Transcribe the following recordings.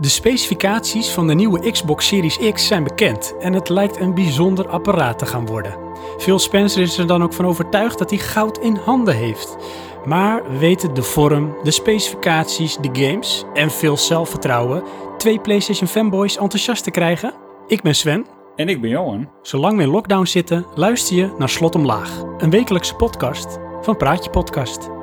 De specificaties van de nieuwe Xbox Series X zijn bekend en het lijkt een bijzonder apparaat te gaan worden. Phil Spencer is er dan ook van overtuigd dat hij goud in handen heeft. Maar weten de vorm, de specificaties, de games en veel zelfvertrouwen twee PlayStation fanboys enthousiast te krijgen? Ik ben Sven. En ik ben Johan. Zolang we in lockdown zitten, luister je naar Slot Omlaag, een wekelijkse podcast van Praatje Podcast.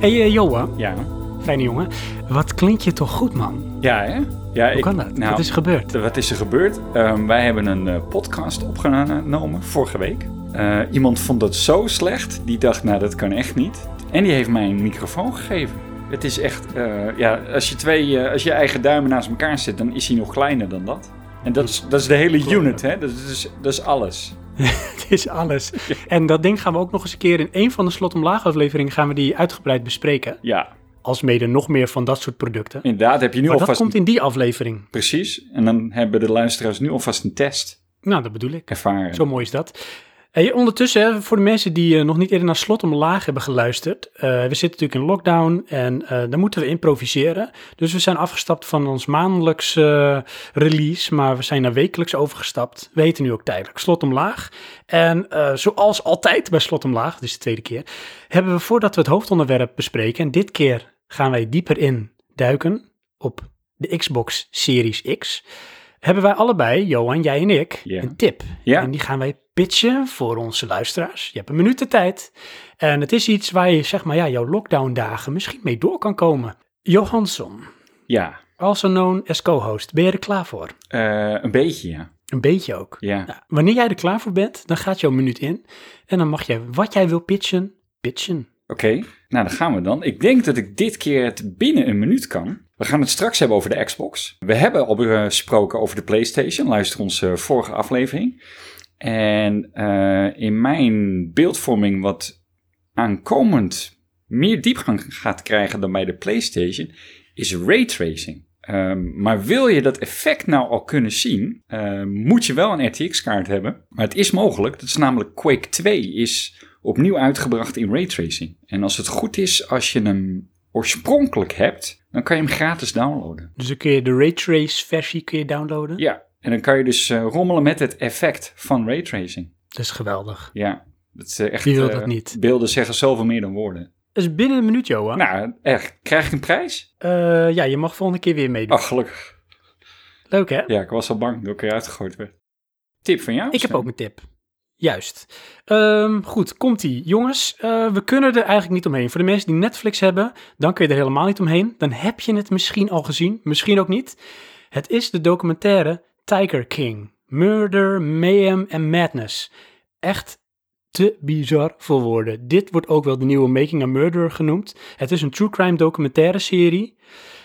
Hey uh, Johan, Ja. fijne jongen. Wat klinkt je toch goed, man? Ja, hè? Ja, Hoe kan dat? Nou, Wat is er gebeurd? Wat is er gebeurd? Wij hebben een eh, podcast opgenomen vorige week. Eh, iemand vond dat zo slecht, die dacht, nou, dat kan echt niet. En die heeft mij een microfoon gegeven. Het is echt, eh, ja, als je twee, als je eigen duimen naast elkaar zet, dan is hij nog kleiner dan dat. En dat is, dat is de hele unit, hè? Dat is, dat is alles. Het is alles. En dat ding gaan we ook nog eens een keer in een van de Slot Omlaag afleveringen gaan we die uitgebreid bespreken. Ja, Als mede nog meer van dat soort producten. inderdaad heb je nu Maar dat alvast... komt in die aflevering. Precies, en dan hebben de luisteraars nu alvast een test Nou, dat bedoel ik. ervaren. Zo mooi is dat. Hey, ondertussen, voor de mensen die eh, nog niet eerder naar Slot Omlaag hebben geluisterd. eh, we zitten natuurlijk in lockdown en eh, dan moeten we improviseren. Dus we zijn afgestapt van ons maandelijks release, maar we zijn naar wekelijks overgestapt. We heten nu ook tijdelijk Slot Omlaag. En zoals altijd bij Slot Omlaag, dit is de tweede keer, hebben we voordat we het hoofdonderwerp bespreken, en dit keer gaan wij dieper in duiken op de Xbox Series X, hebben wij allebei, Johan, jij en ik, een tip. Ja. En die gaan wij pitchen voor onze luisteraars. Je hebt een minuut de tijd. En het is iets waar je, zeg maar, ja, jouw lockdown dagen misschien mee door kan komen. Johansson, Ja, also known as co-host, ben je er klaar voor? eh, een beetje, ja. Een beetje ook. Ja, Nou, wanneer jij er klaar voor bent, dan gaat jouw minuut in. En dan mag jij wat jij wil pitchen, pitchen. oké. Nou, dan gaan we dan. Ik denk dat ik dit keer het binnen een minuut kan. We gaan het straks hebben over de Xbox. We hebben al gesproken over de PlayStation. Luister onze vorige aflevering. En eh, in mijn beeldvorming wat aankomend meer diepgang gaat krijgen dan bij de PlayStation, is raytracing. Ehm, maar wil je dat effect nou al kunnen zien, eh, moet je wel een RTX-kaart hebben. Maar het is mogelijk. Dat is namelijk Quake 2 is opnieuw uitgebracht in raytracing. En als het goed is, als je hem oorspronkelijk hebt, dan kan je hem gratis downloaden. Dus dan kun je de Raytrace versie kun je downloaden. Ja, en dan kan je dus eh, rommelen met het effect van raytracing. Dat is geweldig. Ja, dat is eh, echt... Wie wil eh, dat niet? Beelden zeggen zoveel meer dan woorden. Dat is binnen een minuut, Johan. Nou, echt. Krijg ik een prijs? Ja, je mag volgende keer weer meedoen. Oh, gelukkig. Leuk, hè? Ja, ik was al bang dat ik eruit gegooid werd. Tip van jou? Ik heb ook een tip. Juist. Ehm, goed, komt-ie. Jongens, eh, we kunnen er eigenlijk niet omheen. Voor de mensen die Netflix hebben, dan kun je er helemaal niet omheen. Dan heb je het misschien al gezien, misschien ook niet. Het is de documentaire Tiger King. Murder, Mayhem en Madness. Echt te bizar voor woorden. Dit wordt ook wel de nieuwe Making a Murderer genoemd. Het is een true crime documentaire serie.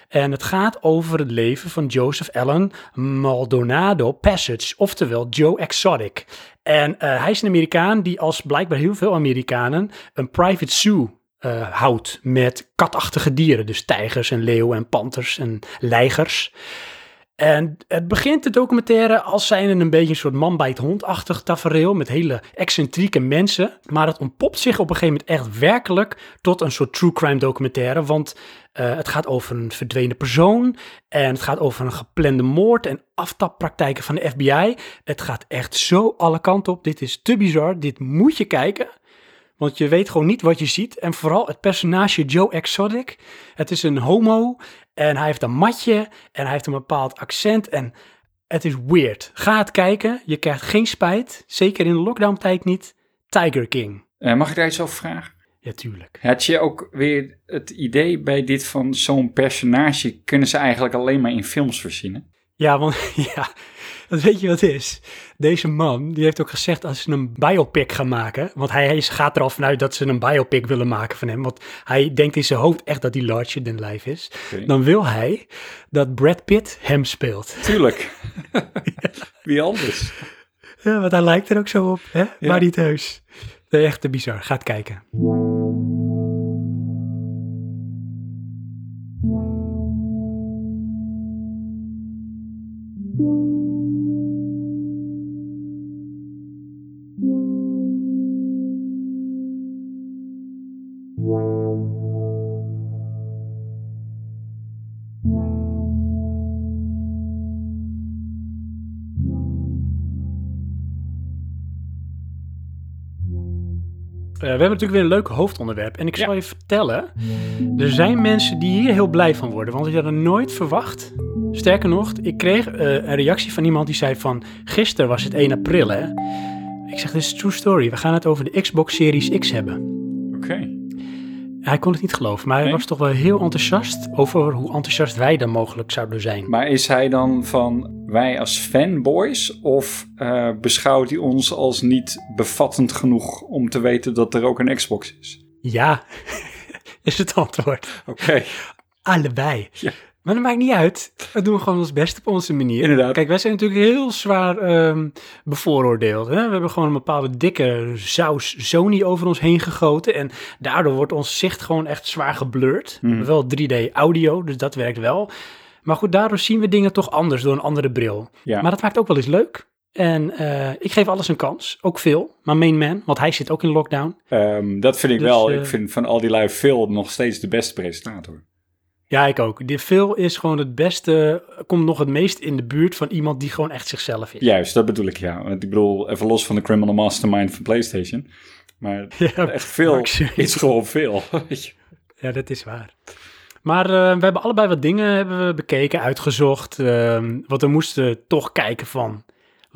En het gaat over het leven van Joseph Allen Maldonado Passage, oftewel Joe Exotic. En eh, hij is een Amerikaan die als blijkbaar heel veel Amerikanen een private zoo eh, houdt met katachtige dieren. Dus tijgers en leeuwen en panters en leigers. En het begint de documentaire als zijn een beetje een soort man bij het hondachtig tafereel met hele excentrieke mensen. Maar het ontpopt zich op een gegeven moment echt werkelijk tot een soort true crime documentaire. Want eh, het gaat over een verdwenen persoon en het gaat over een geplande moord en aftappraktijken van de FBI. Het gaat echt zo alle kanten op. Dit is te bizar. Dit moet je kijken. Want je weet gewoon niet wat je ziet. En vooral het personage Joe Exotic. Het is een homo. En hij heeft een matje. En hij heeft een bepaald accent. En het is weird. Ga het kijken. Je krijgt geen spijt. Zeker in de lockdown tijd niet. Tiger King. Eh, mag ik daar iets over vragen? Ja, tuurlijk. Had je ook weer het idee bij dit van zo'n personage kunnen ze eigenlijk alleen maar in films verzinnen? Ja, want ja, dat weet je wat het is. Deze man, die heeft ook gezegd als ze een biopic gaan maken, want hij, hij gaat er al vanuit dat ze een biopic willen maken van hem, want hij denkt in zijn hoofd echt dat hij larger than life is. Dan wil hij dat Brad Pitt hem speelt. Tuurlijk. Wie anders? Ja, want hij lijkt er ook zo op, hè? Ja. Maar niet heus. Nee, echt te bizar. Gaat kijken. Hebben natuurlijk weer een leuk hoofdonderwerp. En ik zal Ja. je vertellen, er zijn mensen die hier heel blij van worden. Want ik had het nooit verwacht. Sterker nog, ik kreeg eh, een reactie van iemand die zei van... Gisteren was het 1 april, hè? Ik zeg, dit is true story. We gaan het over de Xbox Series X hebben. Hij kon het niet geloven, maar hij Nee? was toch wel heel enthousiast... over hoe enthousiast wij dan mogelijk zouden zijn. Maar is hij dan van wij als fanboys of eh, beschouwt hij ons als niet bevattend genoeg om te weten dat er ook een Xbox is? Ja, is het antwoord. Oké, Allebei. Ja. Maar dat maakt niet uit. We doen gewoon ons best op onze manier. Inderdaad. Kijk, wij zijn natuurlijk heel zwaar ehm, bevooroordeeld. Hè? We hebben gewoon een bepaalde dikke saus Sony over ons heen gegoten. En daardoor wordt ons zicht gewoon echt zwaar geblurred. We hebben wel 3D audio, dus dat werkt wel. Maar goed, daardoor zien we dingen toch anders door een andere bril. ja. Maar dat maakt ook wel eens leuk. En eh, ik geef alles een kans. Ook veel. Maar main man, want hij zit ook in lockdown. Ehm, dat vind ik Dus, wel. eh, ik vind van al die lui Phil nog steeds de beste presentator. Ja, ik ook. Die Phil is gewoon het beste, komt nog het meest in de buurt van iemand die gewoon echt zichzelf is. Juist, dat bedoel ik ja. Ik bedoel, even los van de criminal mastermind van PlayStation. Maar Ja, echt veel is gewoon veel. ja, dat is waar. Maar eh, we hebben allebei wat dingen hebben we bekeken, uitgezocht. ehm, want we moesten toch kijken van,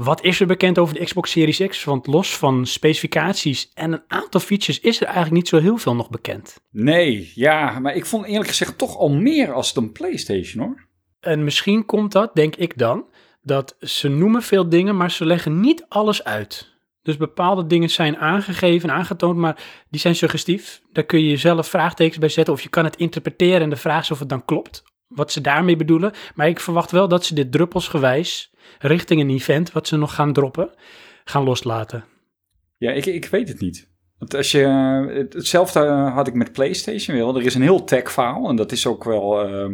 wat is er bekend over de Xbox Series X? Want los van specificaties en een aantal features is er eigenlijk niet zo heel veel nog bekend. Nee, ja, maar ik vond eerlijk gezegd toch al meer als dan PlayStation hoor. En misschien komt dat, denk ik dan, dat ze noemen veel dingen, maar ze leggen niet alles uit. Dus bepaalde dingen zijn aangegeven, aangetoond, maar die zijn suggestief. Daar kun je jezelf vraagtekens bij zetten of je kan het interpreteren en de vraag is of het dan klopt. Wat ze daarmee bedoelen. Maar ik verwacht wel dat ze dit druppelsgewijs richting een event, wat ze nog gaan droppen, gaan loslaten. Ja, ik, ik weet het niet. Want als je, het- hetzelfde had ik met PlayStation wel. Er is een heel tech verhaal en dat is ook wel eh,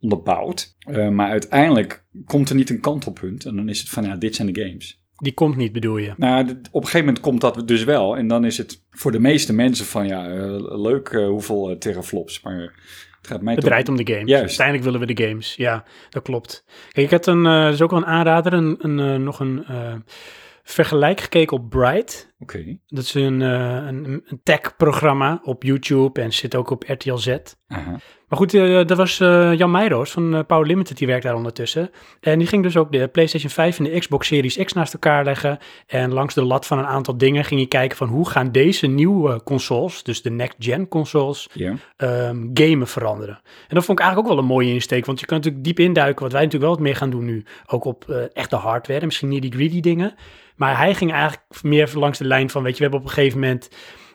onderbouwd. Eh, maar uiteindelijk komt er niet een kantelpunt en dan is het van ja, dit zijn de games. Die komt niet, bedoel je? Nou, op een gegeven moment komt dat dus wel. En dan is het voor de meeste mensen van ja, eh, leuk eh, hoeveel teraflops. Maar het gaat mij Het toch- draait om de games. Juist. Uiteindelijk willen we de games. Ja, dat klopt. Kijk, ik had een, dat is ook wel een aanrader, een, een, eh, nog een eh, vergelijk gekeken op Bright. Oké. Dat is een, eh, een, een tech-programma op YouTube en zit ook op RTL Z. Maar goed, eh, dat was eh, Jan Meijroos van Power Limited, die werkt daar ondertussen. En die ging dus ook de PlayStation 5 en de Xbox Series X naast elkaar leggen. En langs de lat van een aantal dingen ging je kijken van hoe gaan deze nieuwe consoles, dus de next-gen consoles, ehm, gamen veranderen. En dat vond ik eigenlijk ook wel een mooie insteek, want je kan natuurlijk diep induiken, wat wij natuurlijk wel wat meer gaan doen nu, ook op echte hardware en misschien niet die greedy dingen. Maar hij ging eigenlijk meer langs de lijn van, weet je, we hebben op een gegeven moment,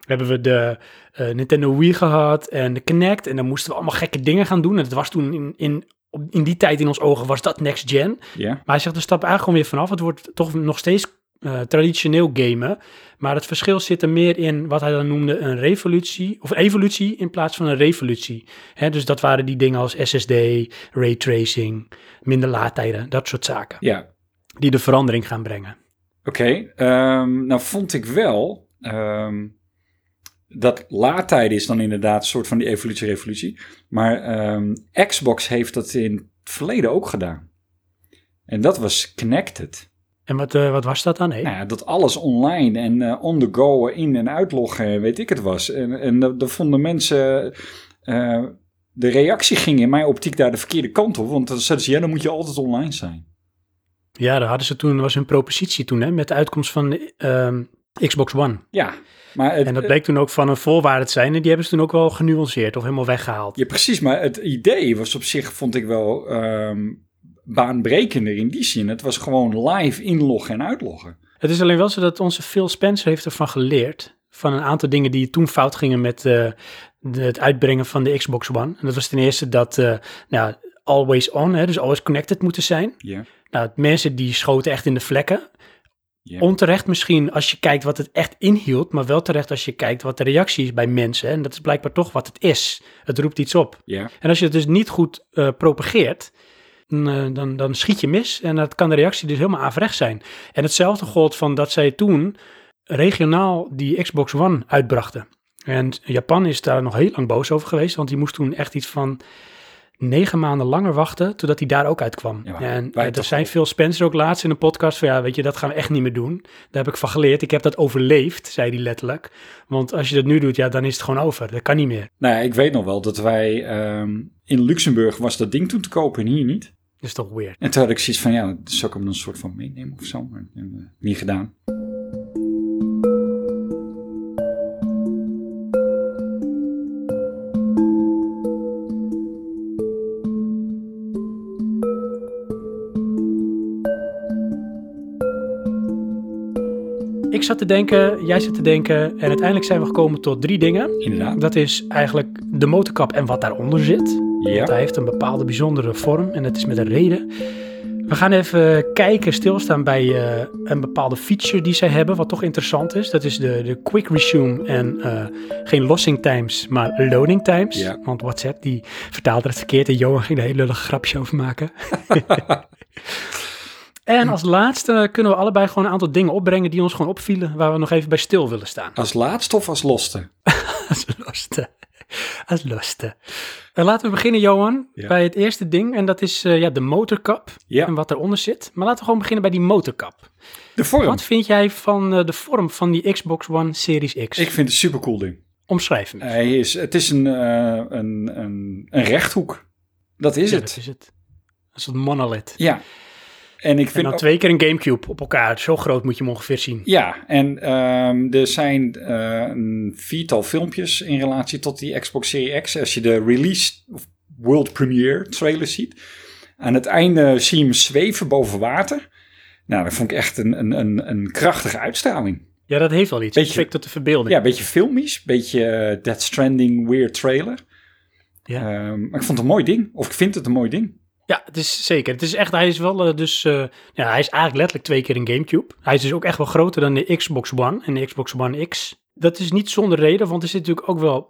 hebben we de eh, Nintendo Wii gehad en de Kinect en dan moesten we allemaal gekke dingen gaan doen. En het was toen in, in, op, in die tijd in ons ogen was dat next gen. Ja. Maar hij zegt, er stap eigenlijk gewoon weer vanaf. Het wordt toch nog steeds eh, traditioneel gamen. Maar het verschil zit er meer in wat hij dan noemde een revolutie. Of evolutie in plaats van een revolutie. Hè, dus dat waren die dingen als SSD, raytracing, minder laadtijden. Dat soort zaken. Ja. Die de verandering gaan brengen. Oké, ehm, nou vond ik wel ehm, dat laadtijden is dan inderdaad een soort van die evolutie-revolutie. Maar ehm, Xbox heeft dat in het verleden ook gedaan. En dat was connected. En wat, eh, wat was dat dan? Hey? Nou ja, dat alles online en eh, on the go, in- en uitloggen, weet ik het was. En, en dat dat vonden mensen... eh, de reactie ging in mijn optiek daar de verkeerde kant op. Want dan zeiden ze, ja, dan moet je altijd online zijn. Ja, daar hadden ze toen, was hun propositie toen, hè, met de uitkomst van ehm, Xbox One. Ja, maar het, En dat bleek toen ook van een voorwaarde te zijn. En die hebben ze toen ook wel genuanceerd of helemaal weggehaald. Ja, precies. Maar het idee was op zich, vond ik wel ehm, baanbrekender in die zin. Het was gewoon live inloggen en uitloggen. Het is alleen wel zo dat onze Phil Spencer heeft ervan geleerd. Van een aantal dingen die toen fout gingen met eh, de, het uitbrengen van de Xbox One. En dat was ten eerste dat, eh, nou, always on, hè, dus always connected moeten zijn. Ja. Nou, mensen die schoten echt in de vlekken. Onterecht misschien als je kijkt wat het echt inhield, maar wel terecht als je kijkt wat de reactie is bij mensen. En dat is blijkbaar toch wat het is. Het roept iets op. En als je het dus niet goed eh, propageert, dan, eh, dan, dan schiet je mis. En dat kan de reactie dus helemaal averechts zijn. En hetzelfde gold van dat zij toen regionaal die Xbox One uitbrachten. En Japan is daar nog heel lang boos over geweest, want die moest toen echt iets van negen maanden langer wachten totdat hij daar ook uitkwam. Ja, en eh, er zijn veel Spencer ook laatst in een podcast van ja, weet je, dat gaan we echt niet meer doen. Daar heb ik van geleerd. Ik heb dat overleefd, zei hij letterlijk. Want als je dat nu doet, ja, dan is het gewoon over. Dat kan niet meer. Nou ja, ik weet nog wel dat wij ehm, in Luxemburg was dat ding toen te kopen en hier niet. Dat is toch weird. En toen had ik zoiets van, ja, zou ik hem dan een soort van meenemen of zo? Maar eh, niet gedaan. Zat te denken, jij zat te denken en uiteindelijk zijn we gekomen tot drie dingen. Inderdaad. Dat is eigenlijk de motorkap en wat daaronder zit. Ja. Want hij heeft een bepaalde bijzondere vorm en dat is met een reden. We gaan even kijken, stilstaan bij eh, een bepaalde feature die zij hebben, wat toch interessant is. Dat is de, de quick resume en eh, geen lossing times, maar loading times. Ja. Want WhatsApp die vertaalde het verkeerd en Johan ging er hele lullige grapjes over maken. en als laatste kunnen we allebei gewoon een aantal dingen opbrengen die ons gewoon opvielen, waar we nog even bij stil willen staan. Als laatste of als loste? Als loste. Als loste. En laten we beginnen, Johan, Ja. bij het eerste ding. En dat is eh, ja, de motorkap Ja. en wat eronder zit. Maar laten we gewoon beginnen bij die motorkap. De vorm. Wat vind jij van eh, de vorm van die Xbox One Series X? Ik vind het een super cool ding. Omschrijf hem. Hij is, het is een, eh, een, een, een rechthoek. Dat is Ja, het. Dat is het. Dat is het monolith. Ja. En ik En vind dan ook- twee keer een Gamecube op elkaar. Zo groot moet je hem ongeveer zien. Ja, en ehm, er zijn eh, een viertal filmpjes in relatie tot die Xbox Series X. Als je de release of world premiere trailer ziet. Aan het einde zie je hem zweven boven water. Nou, dat vond ik echt een, een, een, een krachtige uitstraling. Ja, dat heeft wel iets. Beetje- tot de verbeelding. Ja, een beetje filmisch, een beetje eh, Death Stranding weird trailer. Ja. Ehm, maar ik vond het een mooi ding, of ik vind het een mooi ding. Ja, het is zeker. Het is echt, hij is wel eh, dus, eh, ja, hij is eigenlijk letterlijk twee keer een Gamecube. Hij is dus ook echt wel groter dan de Xbox One en de Xbox One X. Dat is niet zonder reden, want er zit natuurlijk ook wel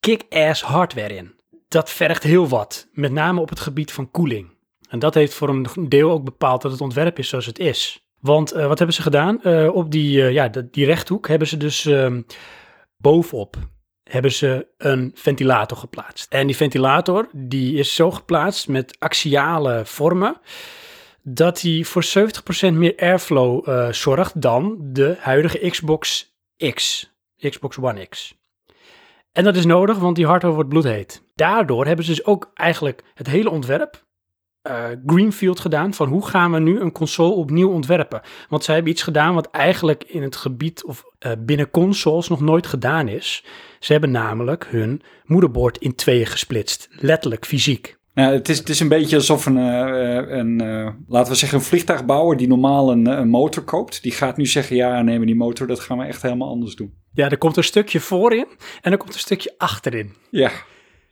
kick-ass hardware in. Dat vergt heel wat, met name op het gebied van koeling. En dat heeft voor een deel ook bepaald dat het ontwerp is zoals het is. Want eh, wat hebben ze gedaan? Op die, ja, die rechthoek hebben ze dus ehm, bovenop hebben ze een ventilator geplaatst. En die ventilator die is zo geplaatst met axiale vormen dat hij voor 70% meer airflow eh, zorgt dan de huidige Xbox X, Xbox One X. En dat is nodig, want die hardware wordt bloedheet. Daardoor hebben ze dus ook eigenlijk het hele ontwerp eh, greenfield gedaan van hoe gaan we nu een console opnieuw ontwerpen. Want zij hebben iets gedaan wat eigenlijk in het gebied of eh, binnen consoles nog nooit gedaan is. Ze hebben namelijk hun moederbord in tweeën gesplitst, letterlijk fysiek. Het, is, het is een beetje alsof een, eh, een eh, laten we zeggen, een vliegtuigbouwer die normaal een, een motor koopt. Die gaat nu zeggen, ja, maar die motor, dat gaan we echt helemaal anders doen. Ja, er komt een stukje voorin en er komt een stukje achterin. Ja,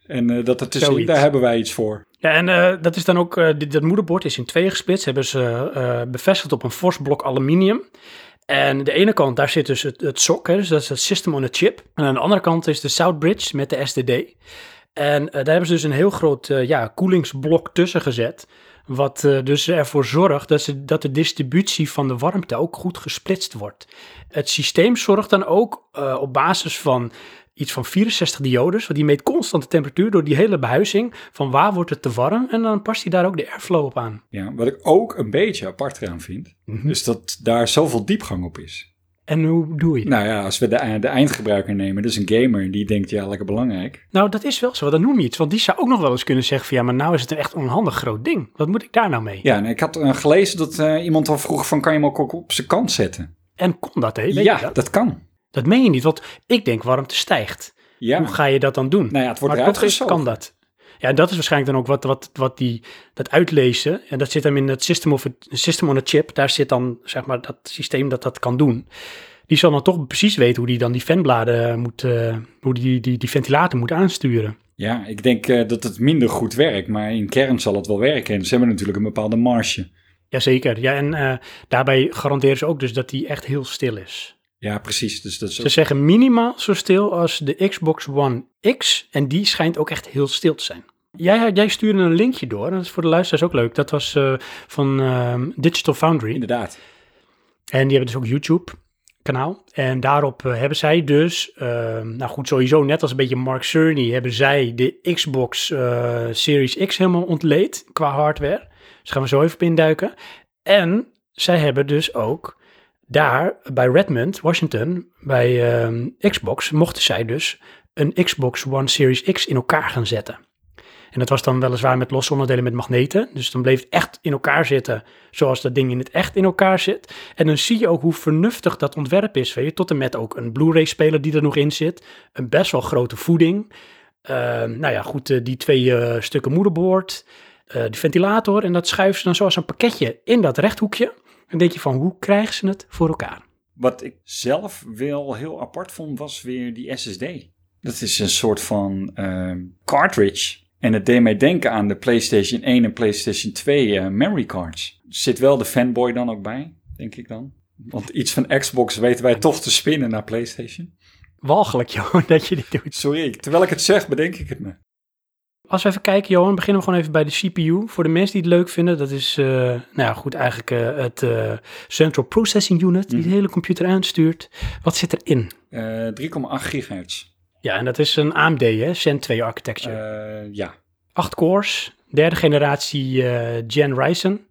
en eh, dat Zoiets. daar hebben wij iets voor. Ja, en eh, dat is dan ook, eh, dit, dat moederbord is in tweeën gesplitst. Hebben ze eh, bevestigd op een fors blok aluminium. En de ene kant, daar zit dus het, het SOC, dus dat is het System on a Chip. En aan de andere kant is de Southbridge met de SDD. En eh, daar hebben ze dus een heel groot eh, ja, koelingsblok tussen gezet. Wat eh, dus ervoor zorgt dat, ze, dat de distributie van de warmte ook goed gesplitst wordt. Het systeem zorgt dan ook op basis van iets van 64 diodes, want die meet constant de temperatuur door die hele behuizing. Van waar wordt het te warm? En dan past hij daar ook de airflow op aan. Ja, wat ik ook een beetje apart eraan vind, Mhm. is dat daar zoveel diepgang op is. En hoe doe je dat? Nou ja, als we de, de eindgebruiker nemen, dus een gamer die denkt, ja, lekker belangrijk. Nou, dat is wel zo. Dat noem je iets. Want die zou ook nog wel eens kunnen zeggen van ja, maar nou is het een echt onhandig groot ding. Wat moet ik daar nou mee? Ja, en ik had eh, gelezen dat eh, iemand al vroeg van, kan je hem ook op zijn kant zetten? En kon dat, hè? Weet ja, dat kan. Dat meen je niet, want ik denk warmte stijgt. Ja, Hoe ga je dat dan doen? nou ja, het wordt maar toch kan dat. Ja, en dat is waarschijnlijk dan ook wat, wat, wat die, dat uitlezen. En dat zit hem in het system, of het system on a chip. Daar zit dan, zeg maar, dat systeem dat dat kan doen. Die zal dan toch precies weten hoe die dan die fanbladen moet, uh, hoe die, die, die ventilator moet aansturen. Ja, ik denk uh, dat het minder goed werkt, maar in kern zal het wel werken. En ze hebben natuurlijk een bepaalde marge. Jazeker, ja, en uh, daarbij garanderen ze ook dus dat die echt heel stil is. Ja, precies. Dus dat is Ze ook... zeggen minimaal zo stil als de Xbox One X. En die schijnt ook echt heel stil te zijn. Jij, jij stuurde een linkje door. Dat is voor de luisteraars ook leuk. Dat was uh, van uh, Digital Foundry. Inderdaad. En die hebben dus ook YouTube kanaal. En daarop uh, hebben zij dus, nou goed, sowieso net als een beetje Mark Cerny, hebben zij de Xbox uh, Series X helemaal ontleed qua hardware. Dus gaan we zo even induiken. En zij hebben dus ook daar bij Redmond, Washington, bij um, Xbox, mochten zij dus een Xbox One Series X in elkaar gaan zetten. En dat was dan weliswaar met losse onderdelen met magneten. Dus dan bleef het echt in elkaar zitten zoals dat ding in het echt in elkaar zit. En dan zie je ook hoe vernuftig dat ontwerp is. Weet je? Tot en met ook een Blu-ray speler die er nog in zit. Een best wel grote voeding. Uh, nou ja, goed, uh, die twee uh, stukken moederbord. Uh, die ventilator. En dat schuiven ze dan zoals een pakketje in dat rechthoekje. En denk je van, hoe krijgen ze het voor elkaar? Wat ik zelf wel heel apart vond, was weer die SSD. Dat is een soort van uh, cartridge. En het deed mij denken aan de PlayStation 1 en PlayStation 2 uh, memory cards. Zit wel de fanboy dan ook bij, denk ik dan? Want iets van Xbox weten wij toch te spinnen naar PlayStation. Walgelijk, joh, dat je dit doet. Sorry, terwijl ik het zeg, bedenk ik het me. Als we even kijken, Johan, beginnen we gewoon even bij de CPU. Voor de mensen die het leuk vinden, dat is, uh, nou ja, goed, eigenlijk uh, het uh, Central Processing Unit, die mm. de hele computer aanstuurt. Wat zit erin? 3,8 gigahertz. Ja, en dat is een AMD, hè, Zen 2 architecture. ja. 8 cores, derde generatie Gen Ryzen,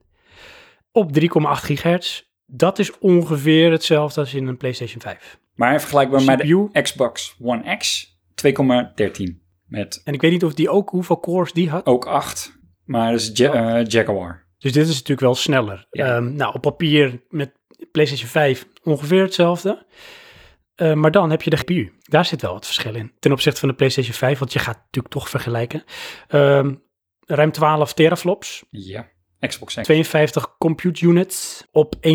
op 3,8 gigahertz. Dat is ongeveer hetzelfde als in een PlayStation 5. Maar vergelijkbaar met de Xbox One X, 2,13. Met en ik weet niet of die ook, hoeveel cores die had. Ook acht, maar dat is ja uh, Jaguar. Dus dit is natuurlijk wel sneller. Ja. Um, nou, op papier met PlayStation 5 ongeveer hetzelfde. Uh, maar dan heb je de GPU. Daar zit wel wat verschil in. Ten opzichte van de PlayStation 5, want je gaat natuurlijk toch vergelijken. Um, ruim 12 teraflops. Ja, Xbox X. 52 compute units op 1,8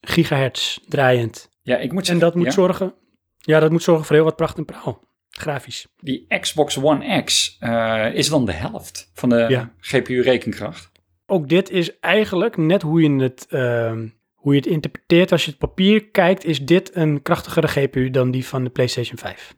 gigahertz draaiend. Ja, ik moet zeggen, En dat moet ja. zorgen... Ja, dat moet zorgen voor heel wat pracht en praal. Grafisch. Die Xbox One X uh, is dan de helft van de ja. GPU-rekenkracht. Ook dit is eigenlijk net hoe je, het, uh, hoe je het interpreteert. Als je het papier kijkt, is dit een krachtigere GPU dan die van de PlayStation 5.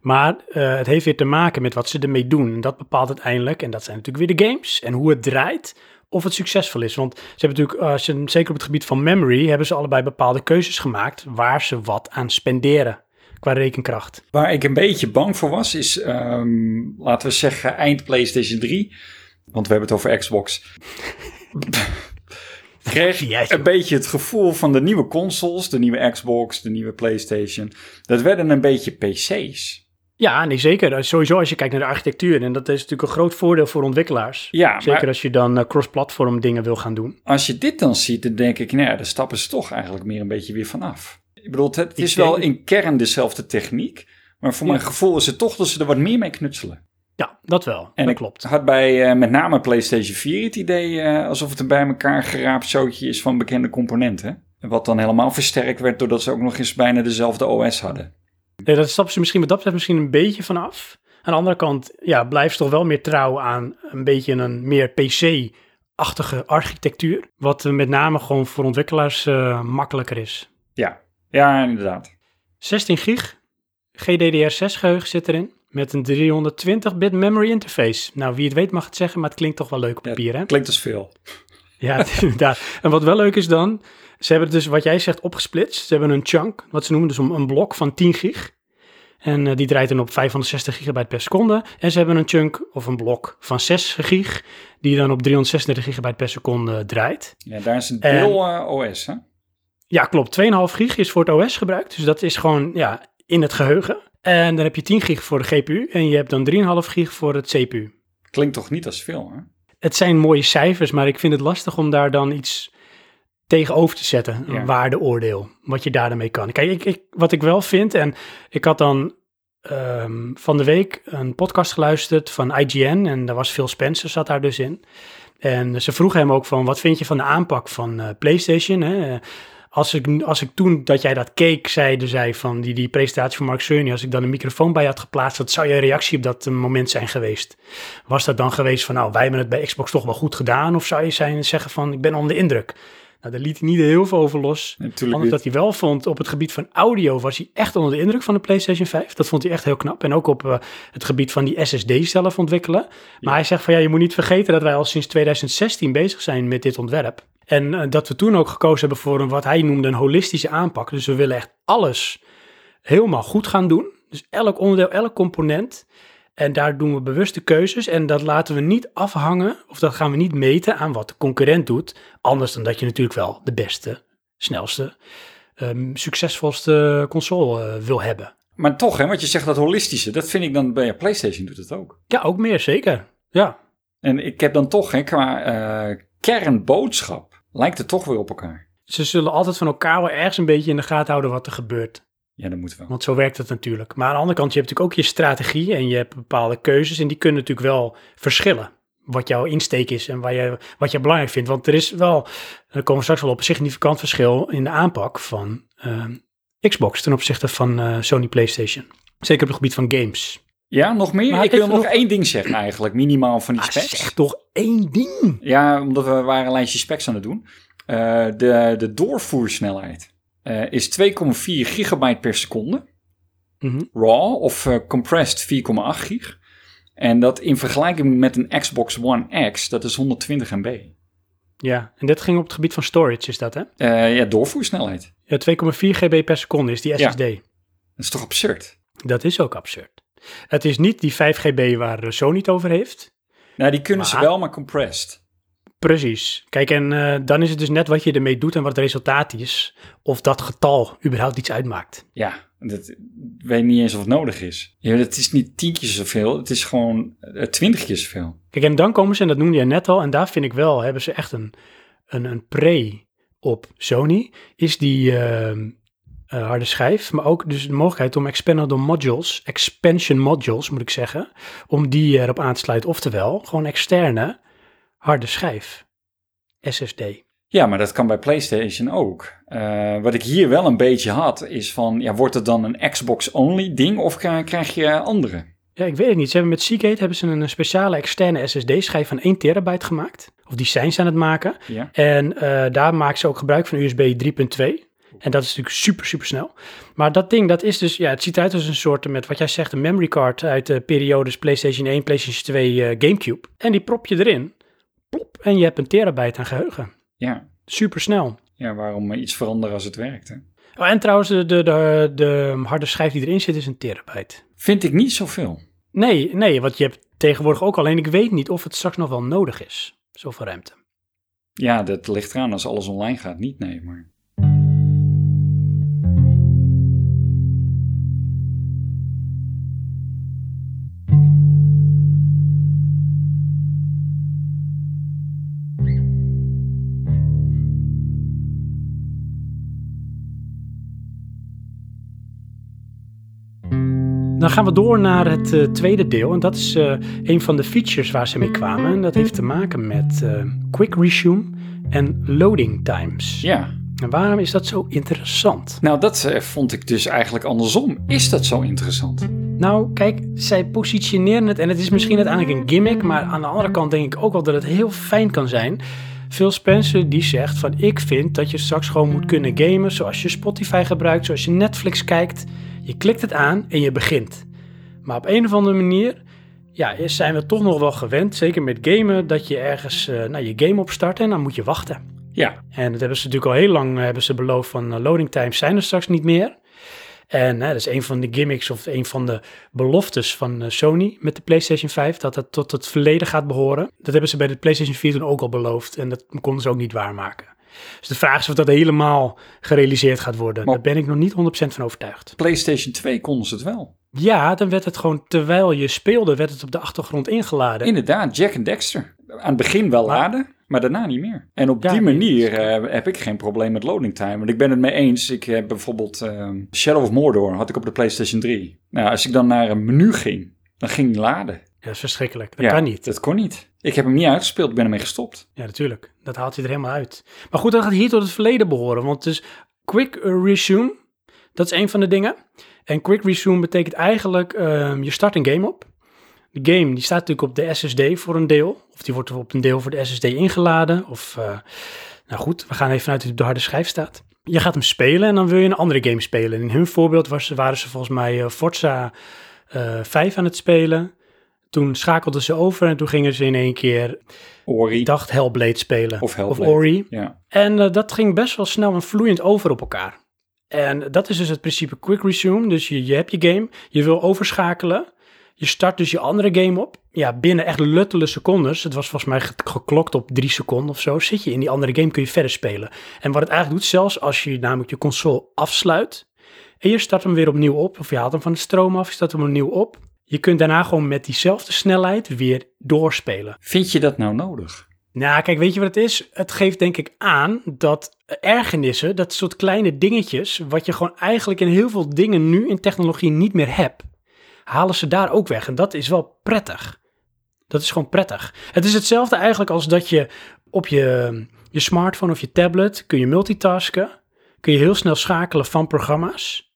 Maar uh, het heeft weer te maken met wat ze ermee doen. En dat bepaalt uiteindelijk, en dat zijn natuurlijk weer de games en hoe het draait, of het succesvol is. Want ze hebben natuurlijk, als je, zeker op het gebied van memory, hebben ze allebei bepaalde keuzes gemaakt waar ze wat aan spenderen qua rekenkracht. Waar ik een beetje bang voor was, is, um, laten we zeggen, eind PlayStation 3. Want we hebben het over Xbox. kreeg Yes, een beetje het gevoel van de nieuwe consoles, de nieuwe Xbox, de nieuwe PlayStation. Dat werden een beetje PC's. Ja, nee, zeker. Sowieso als je kijkt naar de architectuur. En dat is natuurlijk een groot voordeel voor ontwikkelaars. Ja, zeker maar als je dan uh, cross-platform dingen wil gaan doen. als je dit dan ziet, dan denk ik, nou ja, daar stappen ze toch eigenlijk meer een beetje weer vanaf. Ik bedoel, het, het is wel in kern dezelfde techniek. Maar voor Ja. mijn gevoel is het toch dat ze er wat meer mee knutselen. Ja, dat wel. En dat klopt. had bij eh, met name PlayStation 4 het idee eh, alsof het een bij elkaar geraapt zootje is van bekende componenten. Wat dan helemaal versterkt werd doordat ze ook nog eens bijna dezelfde OS hadden. Nee, dat stappen ze misschien wat dat betreft misschien een beetje vanaf. Aan de andere kant, ja, blijft ze toch wel meer trouw aan een beetje een meer PC-achtige architectuur. Wat eh, met name gewoon voor ontwikkelaars makkelijker is. Ja, ja inderdaad. 16 gig GDDR6 geheugen zit erin. Met een 320-bit memory interface. Nou, wie het weet mag het zeggen, maar het klinkt toch wel leuk op Ja, papier, hè? Klinkt als veel. Ja, inderdaad. En wat wel leuk is dan, ze hebben het dus wat jij zegt opgesplitst. Ze hebben een chunk, wat ze noemen dus een een blok van 10 gig. En eh, die draait dan op 560 gigabyte per seconde. En ze hebben een chunk of een blok van 6 gig, die dan op 336 gigabyte per seconde draait. Ja, daar is een En- deel eh, OS, hè? Ja, klopt. 2,5 gig is voor het OS gebruikt. Dus dat is gewoon ja, in het geheugen. En dan heb je 10 gig voor de GPU en je hebt dan 3,5 gig voor het CPU. Klinkt toch niet als veel, hè? Het zijn mooie cijfers, maar ik vind het lastig om daar dan iets tegenover te zetten. Een Ja. waardeoordeel, wat je daarmee kan. Kijk, ik, ik, wat ik wel vind, en ik had dan ehm, van de week een podcast geluisterd van IGN en daar was Phil Spencer zat daar dus in. En ze vroeg hem ook van, wat vind je van de aanpak van eh, PlayStation? Hè? Als ik, als ik toen dat jij dat keek, zeide zij van die, die presentatie van Mark Cerny, als ik dan een microfoon bij had geplaatst, wat zou je reactie op dat eh, moment zijn geweest? Was dat dan geweest van, nou, wij hebben het bij Xbox toch wel goed gedaan? Of zou je zijn, zeggen van, ik ben onder de indruk? Nou, daar liet hij niet heel veel over los. Natuurlijk Anders dat hij wel vond, op het gebied van audio was hij echt onder de indruk van de PlayStation 5. Dat vond hij echt heel knap. En ook op uh, het gebied van die SSD zelf ontwikkelen. Maar Ja. hij zegt van ja, je moet niet vergeten dat wij al sinds 2016 bezig zijn met dit ontwerp. En uh, dat we toen ook gekozen hebben voor een, wat hij noemde een holistische aanpak. Dus we willen echt alles helemaal goed gaan doen. Dus elk onderdeel, elk component. En daar doen we bewuste keuzes. En dat laten we niet afhangen, of dat gaan we niet meten aan wat de concurrent doet. Anders dan dat je natuurlijk wel de beste, snelste, um, succesvolste console uh, wil hebben. Maar toch, hè, wat je zegt, dat holistische, dat vind ik dan bij PlayStation doet het ook. Ja, ook meer, zeker. Ja. En ik heb dan toch, hè, qua uh, kernboodschap, lijkt het toch weer op elkaar. Ze zullen altijd van elkaar wel ergens een beetje in de gaten houden wat er gebeurt. Ja, dat moet wel. Want zo werkt het natuurlijk. Maar aan de andere kant, je hebt natuurlijk ook je strategie en je hebt bepaalde keuzes en die kunnen natuurlijk wel verschillen. Wat jouw insteek is en wat je, wat je belangrijk vindt. Want er is wel, daar komen we straks wel op, een significant verschil in de aanpak van uh, Xbox ten opzichte van uh, Sony PlayStation. Zeker op het gebied van games. Ja, nog meer? Maar ik wil nog, nog één ding zeggen eigenlijk, minimaal van die ah, specs. Zeg toch één ding? Ja, omdat we waren een lijstje specs aan het doen. Uh, de, de doorvoersnelheid. Uh, is 2,4 gigabyte per seconde. Mm -hmm. RAW of uh, compressed 4,8 gig. En dat in vergelijking met een Xbox One X, dat is 120 MB. Ja, en dit ging op het gebied van storage, is dat hè? Uh, ja, doorvoersnelheid. Ja, 2,4 GB per seconde is die SSD. Ja. Dat is toch absurd? Dat is ook absurd. Het is niet die 5 GB waar Sony het over heeft. Nou, die kunnen maar... ze wel, maar compressed. Precies. Kijk, en uh, dan is het dus net wat je ermee doet en wat het resultaat is. Of dat getal überhaupt iets uitmaakt. Ja, dat weet niet eens of het nodig is. Ja, het is niet tientjes zoveel, het is gewoon uh, twintigjes zoveel. Kijk, en dan komen ze, en dat noemde je net al, en daar vind ik wel, hebben ze echt een, een, een pre op Sony. Is die uh, uh, harde schijf, maar ook dus de mogelijkheid om expandable modules, expansion modules moet ik zeggen, om die erop aan te sluiten. Oftewel, gewoon externe harde schijf, SSD. Ja, maar dat kan bij PlayStation ook. Uh, wat ik hier wel een beetje had, is van, ja, wordt het dan een Xbox-only ding of krijg je andere? Ja, ik weet het niet. Ze hebben met Seagate hebben ze een speciale externe SSD-schijf van 1 terabyte gemaakt. Of die zijn ze aan het maken. Ja. En uh, daar maken ze ook gebruik van USB 3.2. En dat is natuurlijk super, super snel. Maar dat ding, dat is dus, ja, het ziet eruit als een soort, met wat jij zegt, een memory card uit de periodes PlayStation 1, PlayStation 2, uh, Gamecube. En die prop je erin. Plop. En je hebt een terabyte aan geheugen. Ja. Super snel. Ja, waarom iets veranderen als het werkt, hè? Oh, en trouwens, de, de, de, de harde schijf die erin zit is een terabyte. Vind ik niet zoveel. Nee, nee, want je hebt tegenwoordig ook alleen, ik weet niet of het straks nog wel nodig is. Zoveel ruimte. Ja, dat ligt eraan als alles online gaat, niet nee, maar... Dan gaan we door naar het uh, tweede deel. En dat is uh, een van de features waar ze mee kwamen. En dat heeft te maken met uh, quick resume en loading times. Ja. En waarom is dat zo interessant? Nou, dat vond ik dus eigenlijk andersom. Is dat zo interessant? Nou, kijk, zij positioneren het, en het is misschien uiteindelijk een gimmick, maar aan de andere kant denk ik ook wel dat het heel fijn kan zijn. Phil Spencer die zegt van ik vind dat je straks gewoon moet kunnen gamen zoals je Spotify gebruikt, zoals je Netflix kijkt. Je klikt het aan en je begint. Maar op een of andere manier ja, zijn we toch nog wel gewend, zeker met gamen, dat je ergens uh, nou, je game opstart en dan moet je wachten. Ja. En dat hebben ze natuurlijk al heel lang hebben ze beloofd van uh, loading times zijn er straks niet meer. En hè, dat is een van de gimmicks of een van de beloftes van uh, Sony met de PlayStation 5, dat het tot het verleden gaat behoren. Dat hebben ze bij de PlayStation 4 toen ook al beloofd en dat konden ze ook niet waarmaken. Dus de vraag is of dat helemaal gerealiseerd gaat worden. Maar Daar ben ik nog niet 100% van overtuigd. PlayStation 2 konden ze het wel. Ja, dan werd het gewoon, terwijl je speelde, werd het op de achtergrond ingeladen. Inderdaad, Jack en Dexter. Aan het begin wel maar, laden. Maar daarna niet meer. En op Ja, die manier eh, heb ik geen probleem met loading time. Want ik ben het mee eens. Ik heb bijvoorbeeld ehm, Shadow of Mordor had ik op de PlayStation 3. Nou, als ik dan naar een menu ging, dan ging die laden. Ja, dat is verschrikkelijk. Dat Ja, kan niet. Dat kon niet. Ik heb hem niet uitgespeeld, ik ben ermee gestopt. Ja, natuurlijk. Dat haalt hij er helemaal uit. Maar goed, dat gaat hier tot het verleden behoren. Want dus quick resume, dat is een van de dingen. En quick resume betekent eigenlijk, ehm, je start een game op. De game die staat natuurlijk op de SSD voor een deel. Of die wordt op een deel voor de SSD ingeladen. Of, eh, nou goed, we gaan even vanuit dat hij op de harde schijf staat. Je gaat hem spelen en dan wil je een andere game spelen. In hun voorbeeld was, waren ze volgens mij eh, Forza eh 5 aan het spelen. Toen schakelden ze over en toen gingen ze in één keer Ori dacht Hellblade spelen. of Hellblade. Ori. Ja. En eh, dat ging best wel snel en vloeiend over op elkaar. En dat is dus het principe quick resume. Dus je, je hebt je game, je wil overschakelen. Je start dus je andere game op. Ja, binnen echt luttele secondes. Het was volgens mij ge- geklokt op drie seconden of zo. Zit je in die andere game, kun je verder spelen. En wat het eigenlijk doet, zelfs als je namelijk je console afsluit. En je start hem weer opnieuw op. Of je haalt hem van de stroom af, je start hem opnieuw op. Je kunt daarna gewoon met diezelfde snelheid weer doorspelen. Vind je dat nou nodig? Nou, kijk, weet je wat het is? Het geeft denk ik aan dat ergernissen, dat soort kleine dingetjes, wat je gewoon eigenlijk in heel veel dingen nu in technologie niet meer hebt, halen ze daar ook weg. En dat is wel prettig. Dat is gewoon prettig. Het is hetzelfde eigenlijk als dat je op je, je smartphone of je tablet kun je multitasken, kun je heel snel schakelen van programma's.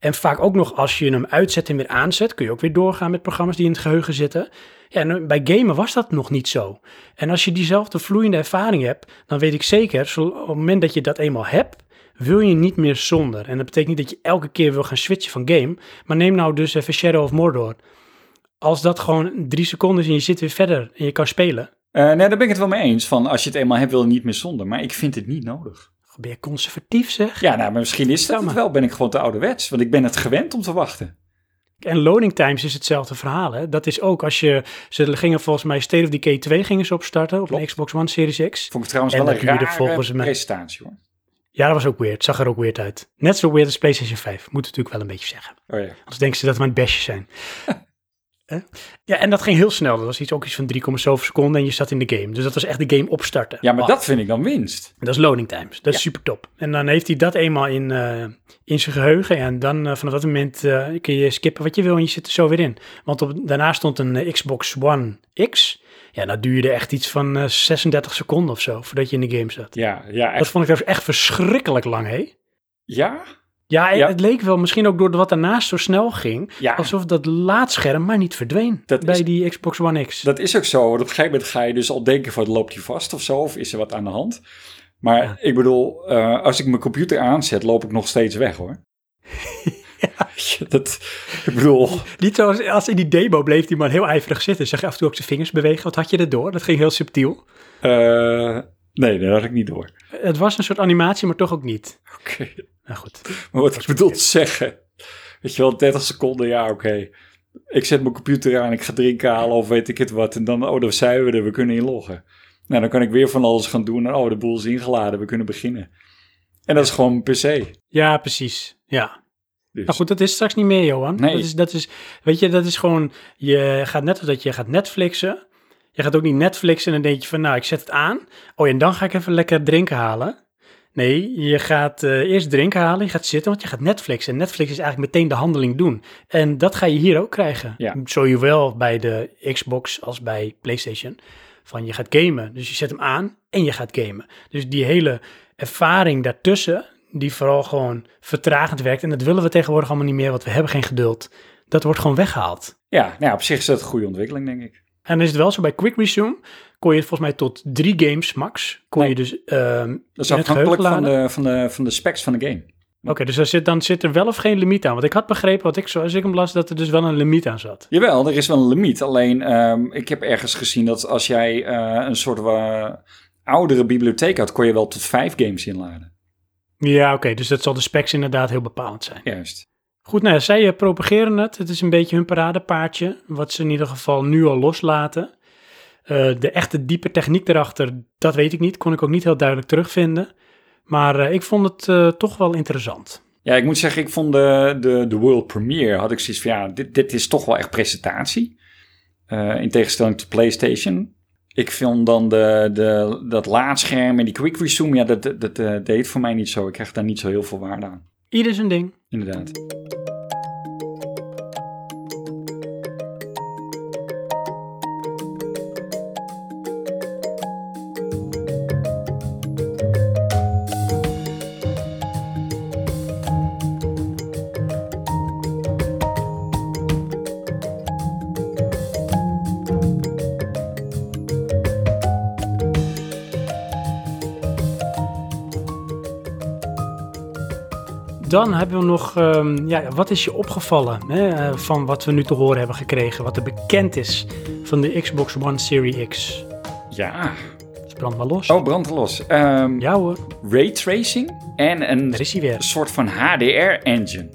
En vaak ook nog als je hem uitzet en weer aanzet, kun je ook weer doorgaan met programma's die in het geheugen zitten. Ja, en bij gamen was dat nog niet zo. En als je diezelfde vloeiende ervaring hebt, dan weet ik zeker, op het moment dat je dat eenmaal hebt, wil je niet meer zonder. En dat betekent niet dat je elke keer wil gaan switchen van game, maar neem nou dus even Shadow of Mordor. Als dat gewoon drie seconden is en je zit weer verder en je kan spelen, Eh, nee, daar ben ik het wel mee eens. Van als je het eenmaal hebt, wil je niet meer zonder. Maar ik vind het niet nodig. Ben je conservatief zeg. Ja, nou, maar misschien is dat het wel. Ben ik gewoon te ouderwets. Want ik ben het gewend om te wachten. En loading times is hetzelfde verhaal. Hè? Dat is ook als je, ze gingen volgens mij State of Decay 2 gingen ze opstarten op Klopt. een Xbox One Series X. Vond ik trouwens En wel een rare volgens mij- presentatie hoor. Ja, dat was ook weird. Zag er ook weird uit. Net zo weird als PlayStation 5. Moet natuurlijk wel een beetje zeggen. Oh ja. Anders denken ze dat we aan het bestje zijn. Hè? ja, en dat ging heel snel. Dat was iets ook iets van 3, zoveel seconden en je zat in de game. Dus dat was echt de game opstarten. ja, maar Wauw. dat vind ik dan winst. Dat is loading times. Dat is Ja. super top. En dan heeft hij dat eenmaal in, eh, in zijn geheugen. En dan eh, vanaf dat moment eh, kun je skippen wat je wil en je zit er zo weer in. Want op, daarna stond een Xbox One X. Ja, dat duurde echt iets van eh, 36 seconden of zo voordat je in de game zat. Ja, ja, Dat echt. vond ik echt verschrikkelijk lang, hé? Ja? Ja, Ja. het leek wel misschien ook door wat daarnaast zo snel ging. Ja, Alsof dat laadscherm maar niet verdween Dat bij is- die Xbox One X. dat is ook zo. Want op een gegeven moment ga je dus al denken van, loopt hij vast of zo? Of is er wat aan de hand? Maar Ja. ik bedoel, eh, als ik mijn computer aanzet, loop ik nog steeds weg hoor. Dat, ik bedoel, Niet zoals als in die demo bleef die man heel ijverig zitten. Zag je af en toe ook zijn vingers bewegen. Wat had je erdoor? Dat ging heel subtiel. eh, nee, dat had ik niet door. Het was een soort animatie, maar toch ook niet. Oké. Nou goed. Maar wat ik bedoel te zeggen, weet je wel, 30 seconden, ja, oké. Ik zet mijn computer aan, ik ga drinken halen of weet ik het wat. En dan, oh, dan zijn we er, we kunnen inloggen. Nou, dan kan ik weer van alles gaan doen. En oh, de boel is ingeladen, we kunnen beginnen. En dat is gewoon mijn PC. Ja, precies. Ja. Dus. Nou goed, dat is straks niet meer, Johan. Nee. Dat is, dat is, weet je, dat is gewoon, je gaat net als dat je gaat Netflixen. Je gaat ook niet Netflixen en dan denk je van, nou, ik zet het aan. Oh, en dan ga ik even lekker drinken halen. Nee, je gaat eh, eerst drinken halen, je gaat zitten, want je gaat Netflixen. En Netflix is eigenlijk meteen de handeling doen. En dat ga je hier ook krijgen. Ja. Zowel bij de Xbox als bij PlayStation. Van je gaat gamen, dus je zet hem aan en je gaat gamen. Dus die hele ervaring daartussen, die vooral gewoon vertragend werkt. En dat willen we tegenwoordig allemaal niet meer, want we hebben geen geduld. Dat wordt gewoon weggehaald. Ja, nou ja, op zich is dat een goede ontwikkeling, denk ik. En dan is het wel zo, bij Quick Resume kon je volgens mij tot drie games max. Kon Nee. je dus ehm Dat is afhankelijk van de, van, de, van de specs van de game. Oké, dus er zit, dan zit er wel of geen limiet aan. Want ik had begrepen, wat ik, zoals ik hem las, dat er dus wel een limiet aan zat. Jawel, er is wel een limiet. Alleen, ehm, ik heb ergens gezien dat als jij eh, een soort eh, oudere bibliotheek had, kon je wel tot vijf games inladen. Ja, oké, dus dat zal de specs inderdaad heel bepalend zijn. Juist. Goed, nou, ja, zij eh, propageren het. Het is een beetje hun paradepaardje, wat ze in ieder geval nu al loslaten. Eh, de echte diepe techniek erachter, dat weet ik niet. Kon ik ook niet heel duidelijk terugvinden. Maar eh, ik vond het toch wel interessant. Ja, ik moet zeggen, ik vond de, de, de World Premiere, had ik zoiets van, ja, dit, dit is toch wel echt presentatie. In tegenstelling tot PlayStation. Ik vind dan de, de, dat laadscherm en die quick resume, ja, dat, dat, dat deed voor mij niet zo. Ik krijg daar niet zo heel veel waarde aan. Ieder zijn ding. Inderdaad. Dan hebben we nog, ehm, ja, wat is je opgevallen hè, eh, van wat we nu te horen hebben gekregen? Wat er bekend is van de Xbox One Series X. Ja. Dus brand maar los. Oh, brand los. Ehm Ja hoor, Raytracing en een is weer. soort van HDR-engine.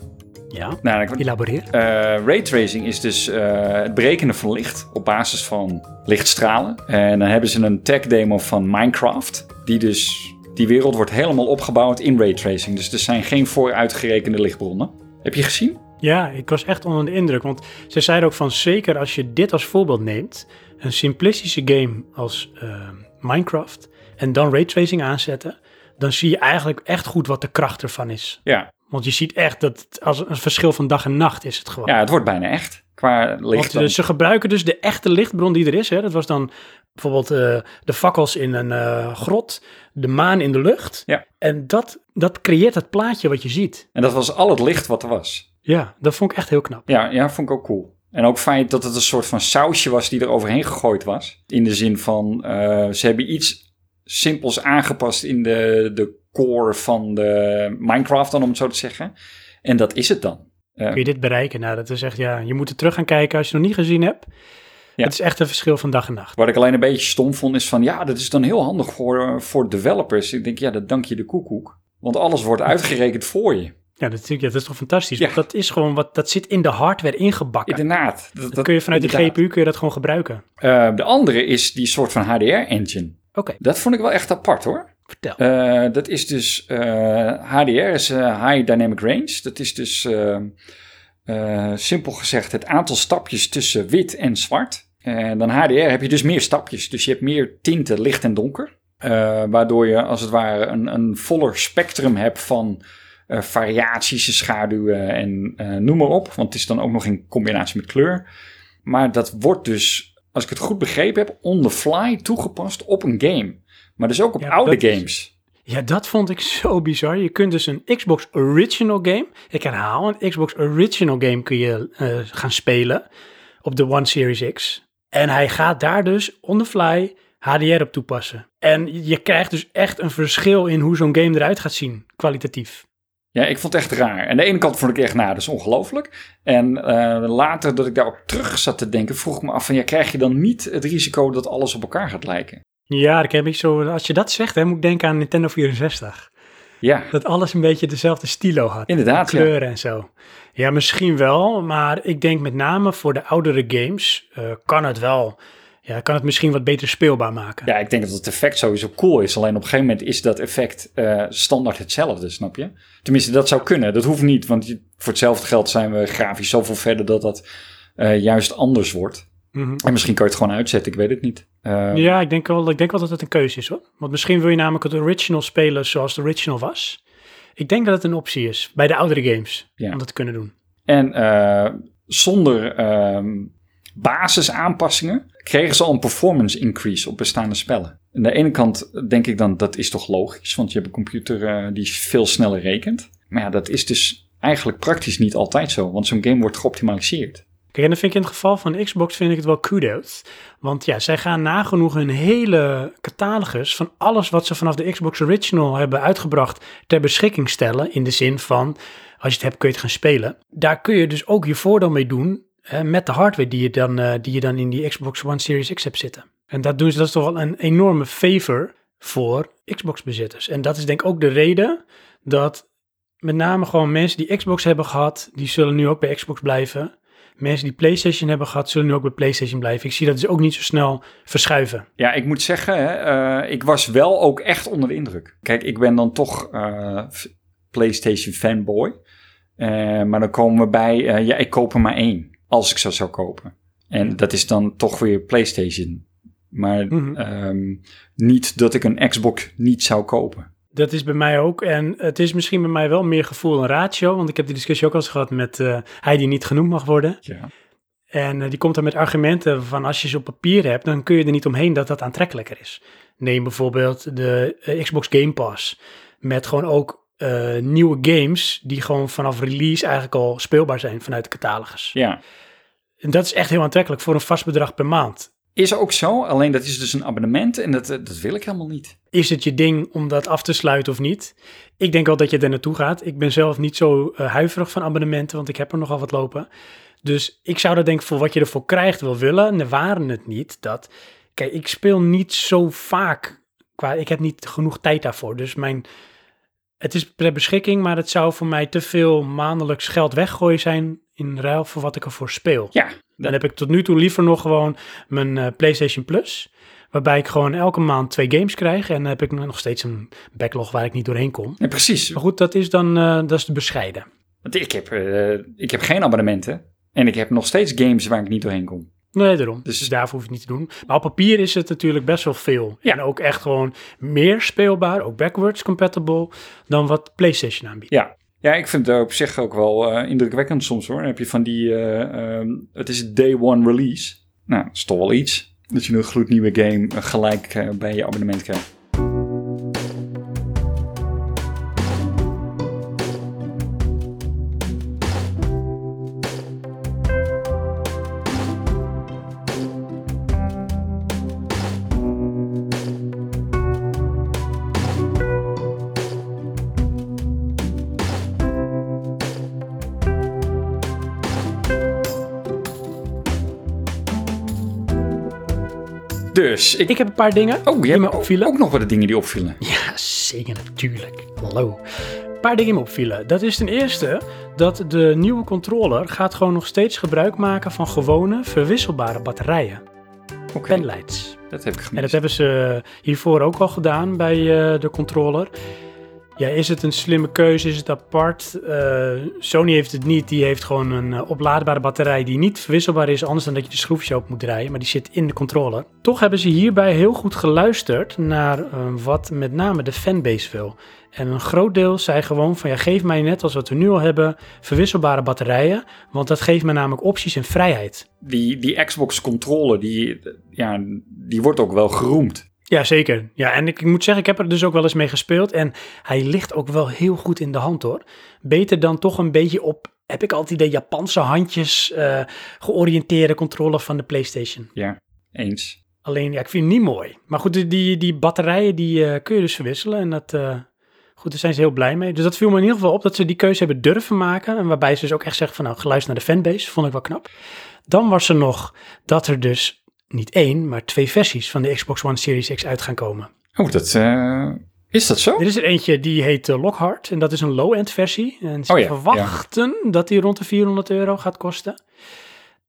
Ja, Nou, ik- elaboreer. Eh, raytracing is dus eh, het berekenen van licht op basis van lichtstralen. En dan hebben ze een tech demo van Minecraft. Die dus, die wereld wordt helemaal opgebouwd in raytracing. Dus er zijn geen vooruitgerekende lichtbronnen. Heb je gezien? Ja, ik was echt onder de indruk. Want ze zeiden ook van zeker als je dit als voorbeeld neemt, een simplistische game als eh, Minecraft, en dan raytracing aanzetten, dan zie je eigenlijk echt goed wat de kracht ervan is. Ja. Want je ziet echt dat het als een verschil van dag en nacht is het gewoon. Ja, het wordt bijna echt. Qua licht. Want eh, ze gebruiken dus de echte lichtbron die er is. Hè. Dat was dan bijvoorbeeld eh, de fakkels in een eh, grot, de maan in de lucht. Ja. En dat, dat creëert het plaatje wat je ziet. En dat was al het licht wat er was. Ja, dat vond ik echt heel knap. Ja, ja, vond ik ook cool. En ook feit dat het een soort van sausje was die er overheen gegooid was. In de zin van, eh, ze hebben iets simpels aangepast in de, de core van de Minecraft dan, om het zo te zeggen. En dat is het dan. Kun je dit bereiken? Nou, dat is echt, ja, je moet er terug gaan kijken als je het nog niet gezien hebt. Ja. Het is echt een verschil van dag en nacht. wat ik alleen een beetje stom vond is van, ja, dat is dan heel handig voor, eh, voor developers. Ik denk, ja, dat dank je de koekoek. Want alles wordt uitgerekend voor je. Ja, dat, ja, dat is toch fantastisch? Ja. Dat is gewoon wat, dat zit in de hardware ingebakken. Inderdaad. Dat, Dat dat- kun je vanuit de. GPU kun je dat gewoon gebruiken. Eh, de andere is die soort van HDR-engine. Oké, Dat vond ik wel echt apart hoor. vertel. Eh, dat is dus HDR, is High Dynamic Range. Dat is dus simpel gezegd het aantal stapjes tussen wit en zwart. En dan HDR heb je dus meer stapjes. Dus je hebt meer tinten, licht en donker. Eh, waardoor je als het ware een, een voller spectrum hebt van eh, variaties, schaduwen en eh, noem maar op. Want het is dan ook nog in combinatie met kleur. Maar dat wordt dus, als ik het goed begrepen heb, on the fly toegepast op een game. Maar dus ook op Ja, oude games. Ja, dat vond ik zo bizar. Je kunt dus een Xbox Original game, ik herhaal, een Xbox Original game kun je eh, gaan spelen op de One Series X. En hij gaat daar dus on the fly HDR op toepassen. En je krijgt dus echt een verschil in hoe zo'n game eruit gaat zien, kwalitatief. Ja, ik vond het echt raar. En de ene kant vond ik echt, nou, dat is ongelooflijk. En eh, later dat ik daarop terug zat te denken, vroeg ik me af van, ja, krijg je dan niet het risico dat alles op elkaar gaat lijken? Ja, ik heb ik zo, als je dat zegt, hè, moet ik denken aan Nintendo 64. Ja, Dat alles een beetje dezelfde stilo had. inderdaad. Ja. kleuren en zo. Ja, misschien wel, maar ik denk met name voor de oudere games eh, kan het wel. Ja, kan het misschien wat beter speelbaar maken. ja, ik denk dat het effect sowieso cool is. Alleen op een gegeven moment is dat effect eh, standaard hetzelfde, snap je? Tenminste, dat zou kunnen. Dat hoeft niet, want voor hetzelfde geld zijn we grafisch zoveel verder dat dat eh, juist anders wordt. Mhm. En misschien kan je het gewoon uitzetten, ik weet het niet. Ja, ik denk, wel, ik denk wel dat het een keuze is hoor. Want misschien wil je namelijk het original spelen zoals de original was. Ik denk dat het een optie is bij de oudere games Ja. om dat te kunnen doen. En eh, zonder ehm, basisaanpassingen kregen ze al een performance increase op bestaande spellen. Aan de ene kant denk ik dan, dat is toch logisch, want je hebt een computer eh, die veel sneller rekent. Maar ja, dat is dus eigenlijk praktisch niet altijd zo, want zo'n game wordt geoptimaliseerd. Kijk, en dan vind ik in het geval van Xbox vind ik het wel kudos. Want ja, zij gaan nagenoeg hun hele catalogus van alles wat ze vanaf de Xbox Original hebben uitgebracht ter beschikking stellen. In de zin van, als je het hebt kun je het gaan spelen. Daar kun je dus ook je voordeel mee doen hè, met de hardware die je, dan, eh, die je dan in die Xbox One Series X hebt zitten. En dat doen ze, dat toch wel een enorme favor voor Xbox bezitters. En dat is denk ik ook de reden dat met name gewoon mensen die Xbox hebben gehad, die zullen nu ook bij Xbox blijven. Mensen die PlayStation hebben gehad, zullen nu ook bij PlayStation blijven. Ik zie dat dus ook niet zo snel verschuiven. Ja, ik moet zeggen, hè, eh, ik was wel ook echt onder de indruk. Kijk, ik ben dan toch eh, PlayStation fanboy. Eh, maar dan komen we bij, ja, ik koop er maar één. Als ik ze zou kopen. En dat is dan toch weer PlayStation. Maar Mhm. ehm, niet dat ik een Xbox niet zou kopen. Dat is bij mij ook. En het is misschien bij mij wel meer gevoel en ratio. Want ik heb die discussie ook al eens gehad met eh, hij die niet genoemd mag worden. Ja. En eh, die komt dan met argumenten van als je ze op papier hebt, dan kun je er niet omheen dat dat aantrekkelijker is. Neem bijvoorbeeld de eh, Xbox Game Pass. Met gewoon ook nieuwe games die gewoon vanaf release eigenlijk al speelbaar zijn vanuit de catalogus. ja. En dat is echt heel aantrekkelijk voor een vast bedrag per maand. Is ook zo, alleen dat is dus een abonnement en dat, eh, dat wil ik helemaal niet. Is het je ding om dat af te sluiten of niet? Ik denk wel dat je er naartoe gaat. Ik ben zelf niet zo eh, huiverig van abonnementen, want ik heb er nogal wat lopen. Dus ik zou dat denk ik voor wat je ervoor krijgt wel willen. En waren het niet dat... Kijk, ik speel niet zo vaak. Qua, ik heb niet genoeg tijd daarvoor. Dus mijn... Het is ter beschikking, maar het zou voor mij te veel maandelijks geld weggooien zijn in ruil voor wat ik ervoor speel. Ja, Dan heb ik tot nu toe liever nog gewoon mijn eh, PlayStation Plus. Waarbij ik gewoon elke maand twee games krijg. En dan heb ik nog steeds een backlog waar ik niet doorheen kom. ja precies. Maar goed, dat is dan eh, dat is de bescheiden. Want ik heb, eh, ik heb geen abonnementen en ik heb nog steeds games waar ik niet doorheen kom. Nee, daarom. Dus- Dus, daarvoor hoef je het niet te doen. Maar op papier is het natuurlijk best wel veel. Ja. En ook echt gewoon meer speelbaar, ook backwards compatible, dan wat PlayStation aanbiedt. Ja. Ja, ik vind het op zich ook wel eh, indrukwekkend soms hoor. Heb je van die, eh, ehm, het is day one release. Nou, dat is toch wel iets. Dat je een gloednieuwe game eh, gelijk bij je abonnement krijgt. Dus, ik, Ik heb een paar dingen oh, die me ook, opvielen. ook nog wat de dingen die opvielen. Ja, zeker natuurlijk. Hallo. Een paar dingen die me opvielen. Dat is ten eerste dat de nieuwe controller gaat gewoon nog steeds gebruik maken van gewone verwisselbare batterijen. Oké, Penlights. dat heb ik En dat gemist. hebben ze hiervoor ook al gedaan bij eh, de controller. Ja, is het een slimme keuze? Is het apart? Eh, Sony heeft het niet. Die heeft gewoon een eh, oplaadbare batterij die niet verwisselbaar is, anders dan dat je de schroefjes open moet draaien. Maar die zit in de controller. Toch hebben ze hierbij heel goed geluisterd naar eh, wat met name de fanbase wil. En een groot deel zei gewoon van ja, geef mij net als wat we nu al hebben, verwisselbare batterijen. Want dat geeft me namelijk opties en vrijheid. Die, die Xbox controller, die, ja, die wordt ook wel geroemd. Ja, zeker. Ja, en ik, ik moet zeggen, ik heb er dus ook wel eens mee gespeeld. En hij ligt ook wel heel goed in de hand hoor. Beter dan toch een beetje op, heb ik altijd de Japanse handjes eh, georiënteerde controller van de PlayStation. Ja, eens. Alleen, ja, ik vind het niet mooi. Maar goed, die, die, batterijen die eh, kun je dus verwisselen. En dat, eh, goed, daar zijn ze heel blij mee. Dus dat viel me in ieder geval op dat ze die keuze hebben durven maken. En waarbij ze dus ook echt zeggen van, nou, geluisterd naar de fanbase. Vond ik wel knap. Dan was er nog dat er dus niet één, maar twee versies van de Xbox One Series X uit gaan komen. Oh, dat, eh, is dat zo? Er is er eentje die heet uh, Lockhart en dat is een low-end versie. En ze Oh ja, verwachten dat die rond de 400 euro gaat kosten.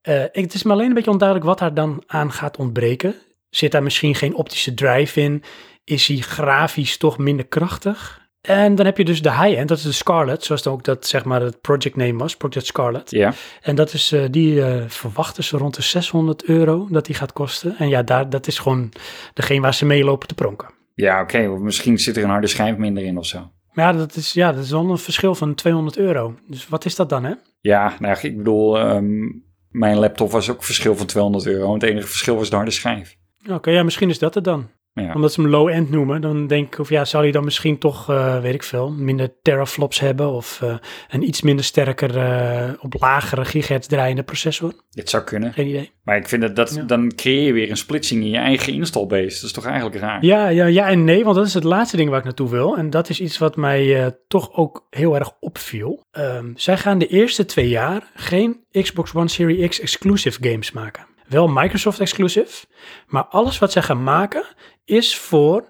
Eh, het is me alleen een beetje onduidelijk wat daar dan aan gaat ontbreken. Zit daar misschien geen optische drive in? Is hij grafisch toch minder krachtig? En dan heb je dus de high-end, dat is de Scarlet, zoals dan ook dat zeg maar het project name was, Project Scarlet. Ja. En dat is, eh, die eh, verwachten ze rond de 600 euro dat die gaat kosten. En ja, daar, dat is gewoon degene waar ze mee lopen te pronken. Ja, oké. Misschien zit er een harde schijf minder in of zo. Maar ja, dat is, ja, dat is wel een verschil van 200 euro. Dus wat is dat dan, hè? Ja, nou, ja, ik bedoel, ehm, mijn laptop was ook verschil van 200 euro. Het enige verschil was de harde schijf. Oké, ja, misschien is dat het dan. Ja. Omdat ze hem low-end noemen, dan denk ik, of ja, zal hij dan misschien toch, eh, weet ik veel, minder teraflops hebben of eh, een iets minder sterker, eh, op lagere gigahertz draaiende processor? Dit zou kunnen. Geen idee. Maar ik vind dat, dat Ja. dan creëer je weer een splitsing in je eigen installbase. Dat is toch eigenlijk raar? Ja, ja, ja en nee, want dat is het laatste ding waar ik naartoe wil. En dat is iets wat mij toch ook heel erg opviel. Ehm, zij gaan de eerste twee jaar geen Xbox One Series X exclusive games maken. Wel Microsoft exclusive, maar alles wat zij gaan maken is voor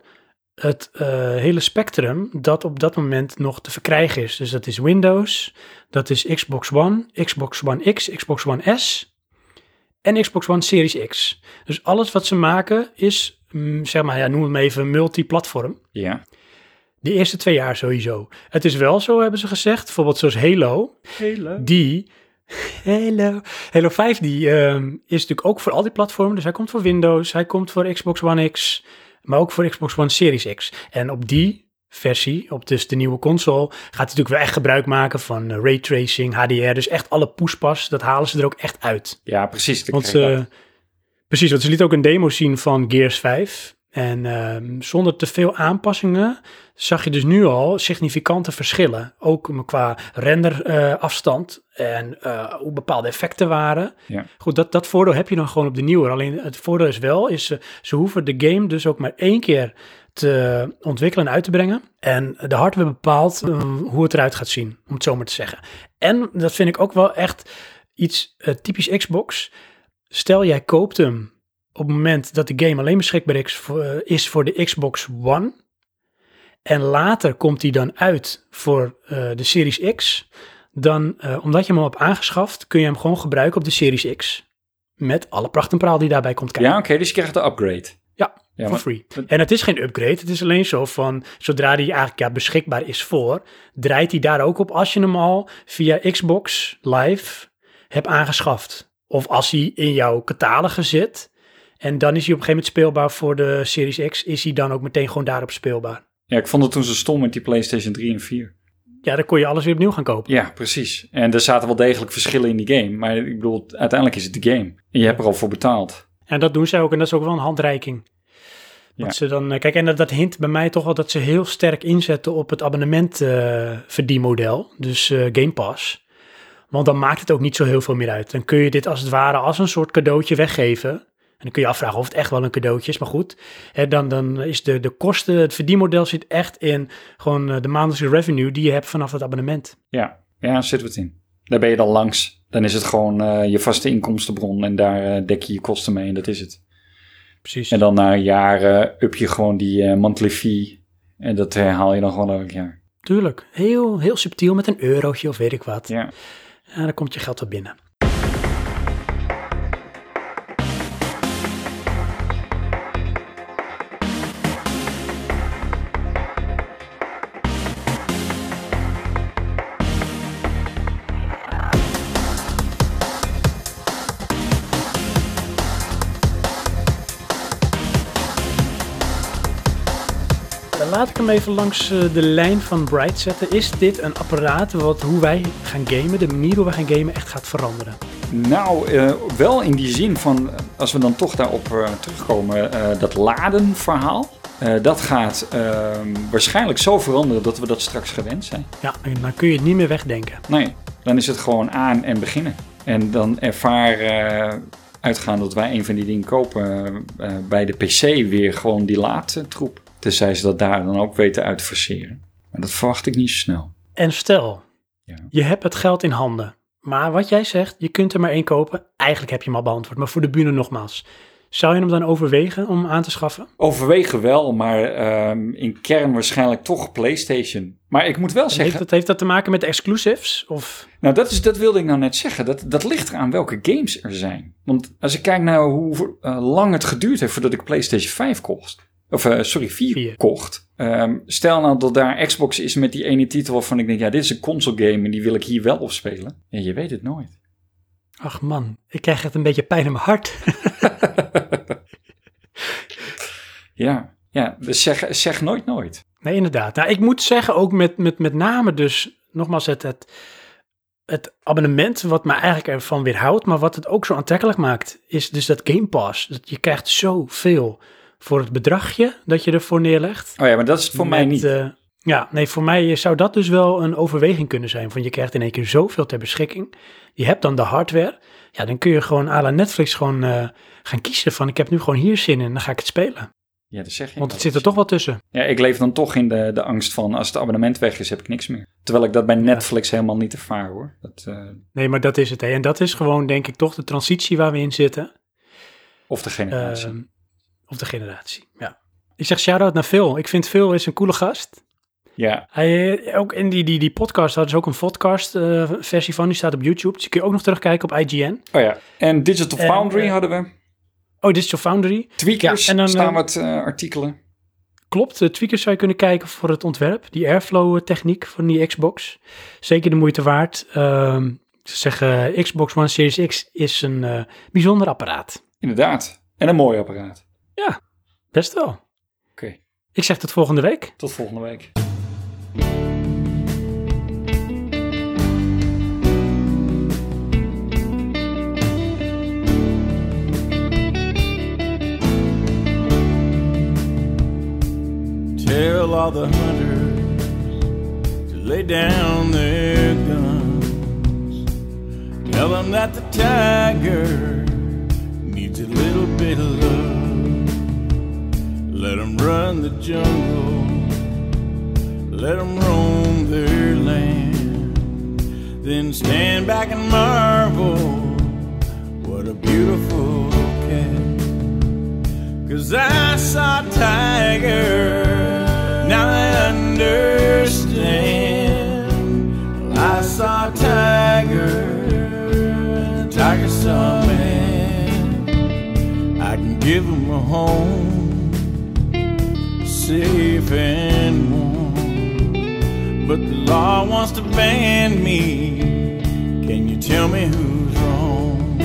het eh, hele spectrum dat op dat moment nog te verkrijgen is. Dus dat is Windows, dat is Xbox One, Xbox One X, Xbox One S en Xbox One Series X. Dus alles wat ze maken is, mm, zeg maar, ja, noem het maar even multiplatform. Ja. De eerste twee jaar sowieso. Het is wel zo, hebben ze gezegd, bijvoorbeeld zoals Halo, Hele. die Halo. Halo 5 die, ehm, is natuurlijk ook voor al die platformen. Dus hij komt voor Windows, hij komt voor Xbox One X, maar ook voor Xbox One Series X. En op die versie, op dus de nieuwe console, gaat hij natuurlijk wel echt gebruik maken van uh, raytracing, HDR. Dus echt alle poespas, dat halen ze er ook echt uit. Ja, precies. Want ze, precies, want ze liet ook een demo zien van Gears 5. En ehm, zonder te veel aanpassingen zag je dus nu al significante verschillen. Ook qua renderafstand en eh, hoe bepaalde effecten waren. Ja. Goed, dat, dat voordeel heb je dan gewoon op de nieuwe. Alleen het voordeel is wel, is ze, ze hoeven de game dus ook maar één keer te ontwikkelen en uit te brengen. En de hardware bepaalt eh, hoe het eruit gaat zien, om het zo maar te zeggen. En dat vind ik ook wel echt iets eh, typisch Xbox. Stel jij koopt hem op het moment dat de game alleen beschikbaar is voor, eh, is voor de Xbox One. En later komt die dan uit voor eh, de Series X. Dan, eh, omdat je hem al hebt aangeschaft, kun je hem gewoon gebruiken op de Series X. Met alle pracht en praal die daarbij komt kijken. Ja, oké, dus je krijgt de upgrade. Ja, maar- free. En het is geen upgrade, het is alleen zo van, zodra die eigenlijk ja, beschikbaar is voor, draait hij daar ook op als je hem al via Xbox Live hebt aangeschaft. Of als hij in jouw catalogus zit en dan is hij op een gegeven moment speelbaar voor de Series X, is hij dan ook meteen gewoon daarop speelbaar. Ja, ik vond het toen zo stom met die PlayStation 3 en 4. Ja, dan kon je alles weer opnieuw gaan kopen. Ja, precies. En er zaten wel degelijk verschillen in die game. Maar ik bedoel, uiteindelijk is het de game. En je hebt er al voor betaald. En dat doen zij ook en dat is ook wel een handreiking. Ja. Dat ze dan, eh, kijk, en dat, dat hint bij mij toch wel dat ze heel sterk inzetten op het abonnement eh, verdienmodel, dus eh, Game Pass. Want dan maakt het ook niet zo heel veel meer uit. Dan kun je dit als het ware als een soort cadeautje weggeven. En dan kun je afvragen of het echt wel een cadeautje is. Maar goed, hè, dan, dan is de, de kosten, het verdienmodel zit echt in gewoon eh, de maandelijkse revenue die je hebt vanaf het abonnement. Ja, ja, daar zit wat in. Daar ben je dan langs. Dan is het gewoon eh, je vaste inkomstenbron. En daar eh, dek je je kosten mee en dat is het. Precies. En dan na een jaar eh, up je gewoon die monthly fee. En dat herhaal je dan gewoon elk jaar. Tuurlijk, heel, heel subtiel met een eurotje of weet ik wat. Ja. En dan komt je geld wel binnen. Laat ik hem even langs eh, de lijn van Bright zetten. Is dit een apparaat wat hoe wij gaan gamen, de manier hoe wij gaan gamen, echt gaat veranderen? Nou, eh, wel in die zin van, eh, als we dan toch daarop terugkomen, eh, dat ladenverhaal. dat gaat ehm, waarschijnlijk zo veranderen dat we dat straks gewend zijn. Ja, en dan kun je het niet meer wegdenken. Nee, dan is het gewoon aan en beginnen. En dan ervaar uitgaan dat wij een van die dingen kopen bij de PC weer gewoon die laadtroep. Tenzij ze dat daar dan ook weten uit te verseren. Maar dat verwacht ik niet zo snel. En stel, Ja. je hebt het geld in handen. Maar wat jij zegt, je kunt er maar één kopen. Eigenlijk heb je hem al beantwoord, maar voor de bühne nogmaals. Zou je hem dan overwegen om aan te schaffen? Overwegen wel, maar ehm, in kern waarschijnlijk toch PlayStation. Maar ik moet wel En zeggen, heeft, dat, heeft dat te maken met exclusives? Of nou dat, is, dat wilde ik nou net zeggen. Dat, dat ligt eraan welke games er zijn. Want als ik kijk naar hoe eh, lang het geduurd heeft voordat ik PlayStation 5 kocht. Of eh, sorry, 4 Vier. kocht. Ehm, stel nou dat daar Xbox is met die ene titel waarvan ik denk, ja, dit is een console game en die wil ik hier wel op spelen. Ja, je weet het nooit. Ach man, ik krijg echt een beetje pijn in mijn hart. Ja, ja dus zeg, zeg nooit nooit. Nee, inderdaad. Nou, ik moet zeggen, ook met, met, met name dus, nogmaals, het, het, het abonnement wat me eigenlijk ervan weerhoudt, maar wat het ook zo aantrekkelijk maakt, is dus dat Game Pass. Dat je krijgt zoveel voor het bedragje dat je ervoor neerlegt. Oh ja, maar dat is het voor mij niet. eh, ja, nee, voor mij zou dat dus wel een overweging kunnen zijn. Want je krijgt in één keer zoveel ter beschikking. Je hebt dan de hardware. Ja, dan kun je gewoon à la Netflix gewoon eh, gaan kiezen van ik heb nu gewoon hier zin in, dan ga ik het spelen. ja, dat zeg je. Want het zit er toch wel tussen. Ja, ik leef dan toch in de, de angst van als het abonnement weg is, heb ik niks meer. Terwijl ik dat bij Netflix helemaal niet ervaar hoor. Dat, eh, Nee, maar dat is het. Hè. En dat is gewoon, denk ik, toch de transitie waar we in zitten. of de generatie. Ehm, of de generatie, ja. Ik zeg shout-out naar Phil. Ik vind Phil is een coole gast. ja, Hij, eh, ook in die, die, die podcast hadden ze ook een podcast eh, versie van. Die staat op YouTube. Dus die kun je ook nog terugkijken op IGN. oh ja. En Digital En, Foundry eh, hadden we. Oh, Digital Foundry. Tweakers ja, en dan, staan wat eh, artikelen. Klopt, de tweakers zou je kunnen kijken voor het ontwerp. Die airflow techniek van die Xbox. Zeker de moeite waard. Ehm, Ze zeggen Xbox One Series X is een bijzonder apparaat. Inderdaad. En een mooi apparaat. Best wel. Oké, Ik zeg tot volgende week. tot volgende week. Tell all the hunters to lay down their guns. Tell them that the tiger needs a little bit of love. Let them run the jungle. Let them roam their land. Then stand back and marvel. What a beautiful cat. Cause I saw tiger, now I understand. I saw tiger, tiger saw man. I can give him a home, safe and warm. But the law wants to ban me. Can you tell me who's wrong?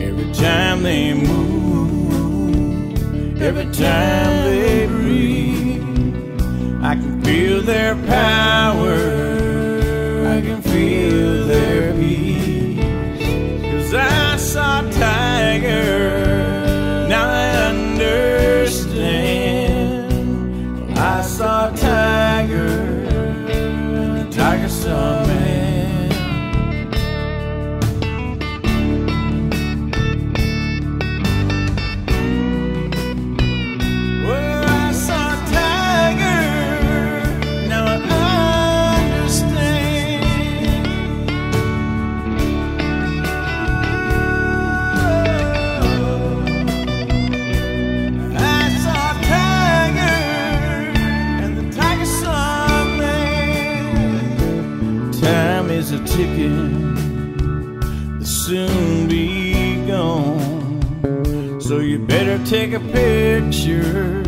Every time they move, every time they breathe, I can feel their power, picture.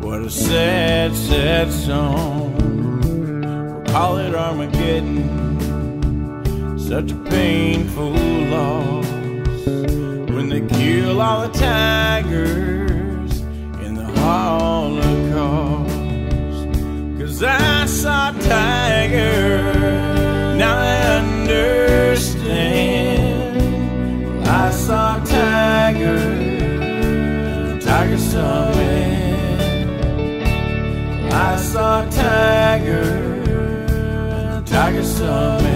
What a sad, sad song. We'll call it Armageddon. Such a painful loss when they kill all the tigers in the Holocaust. Cause I saw a tiger, the tiger saw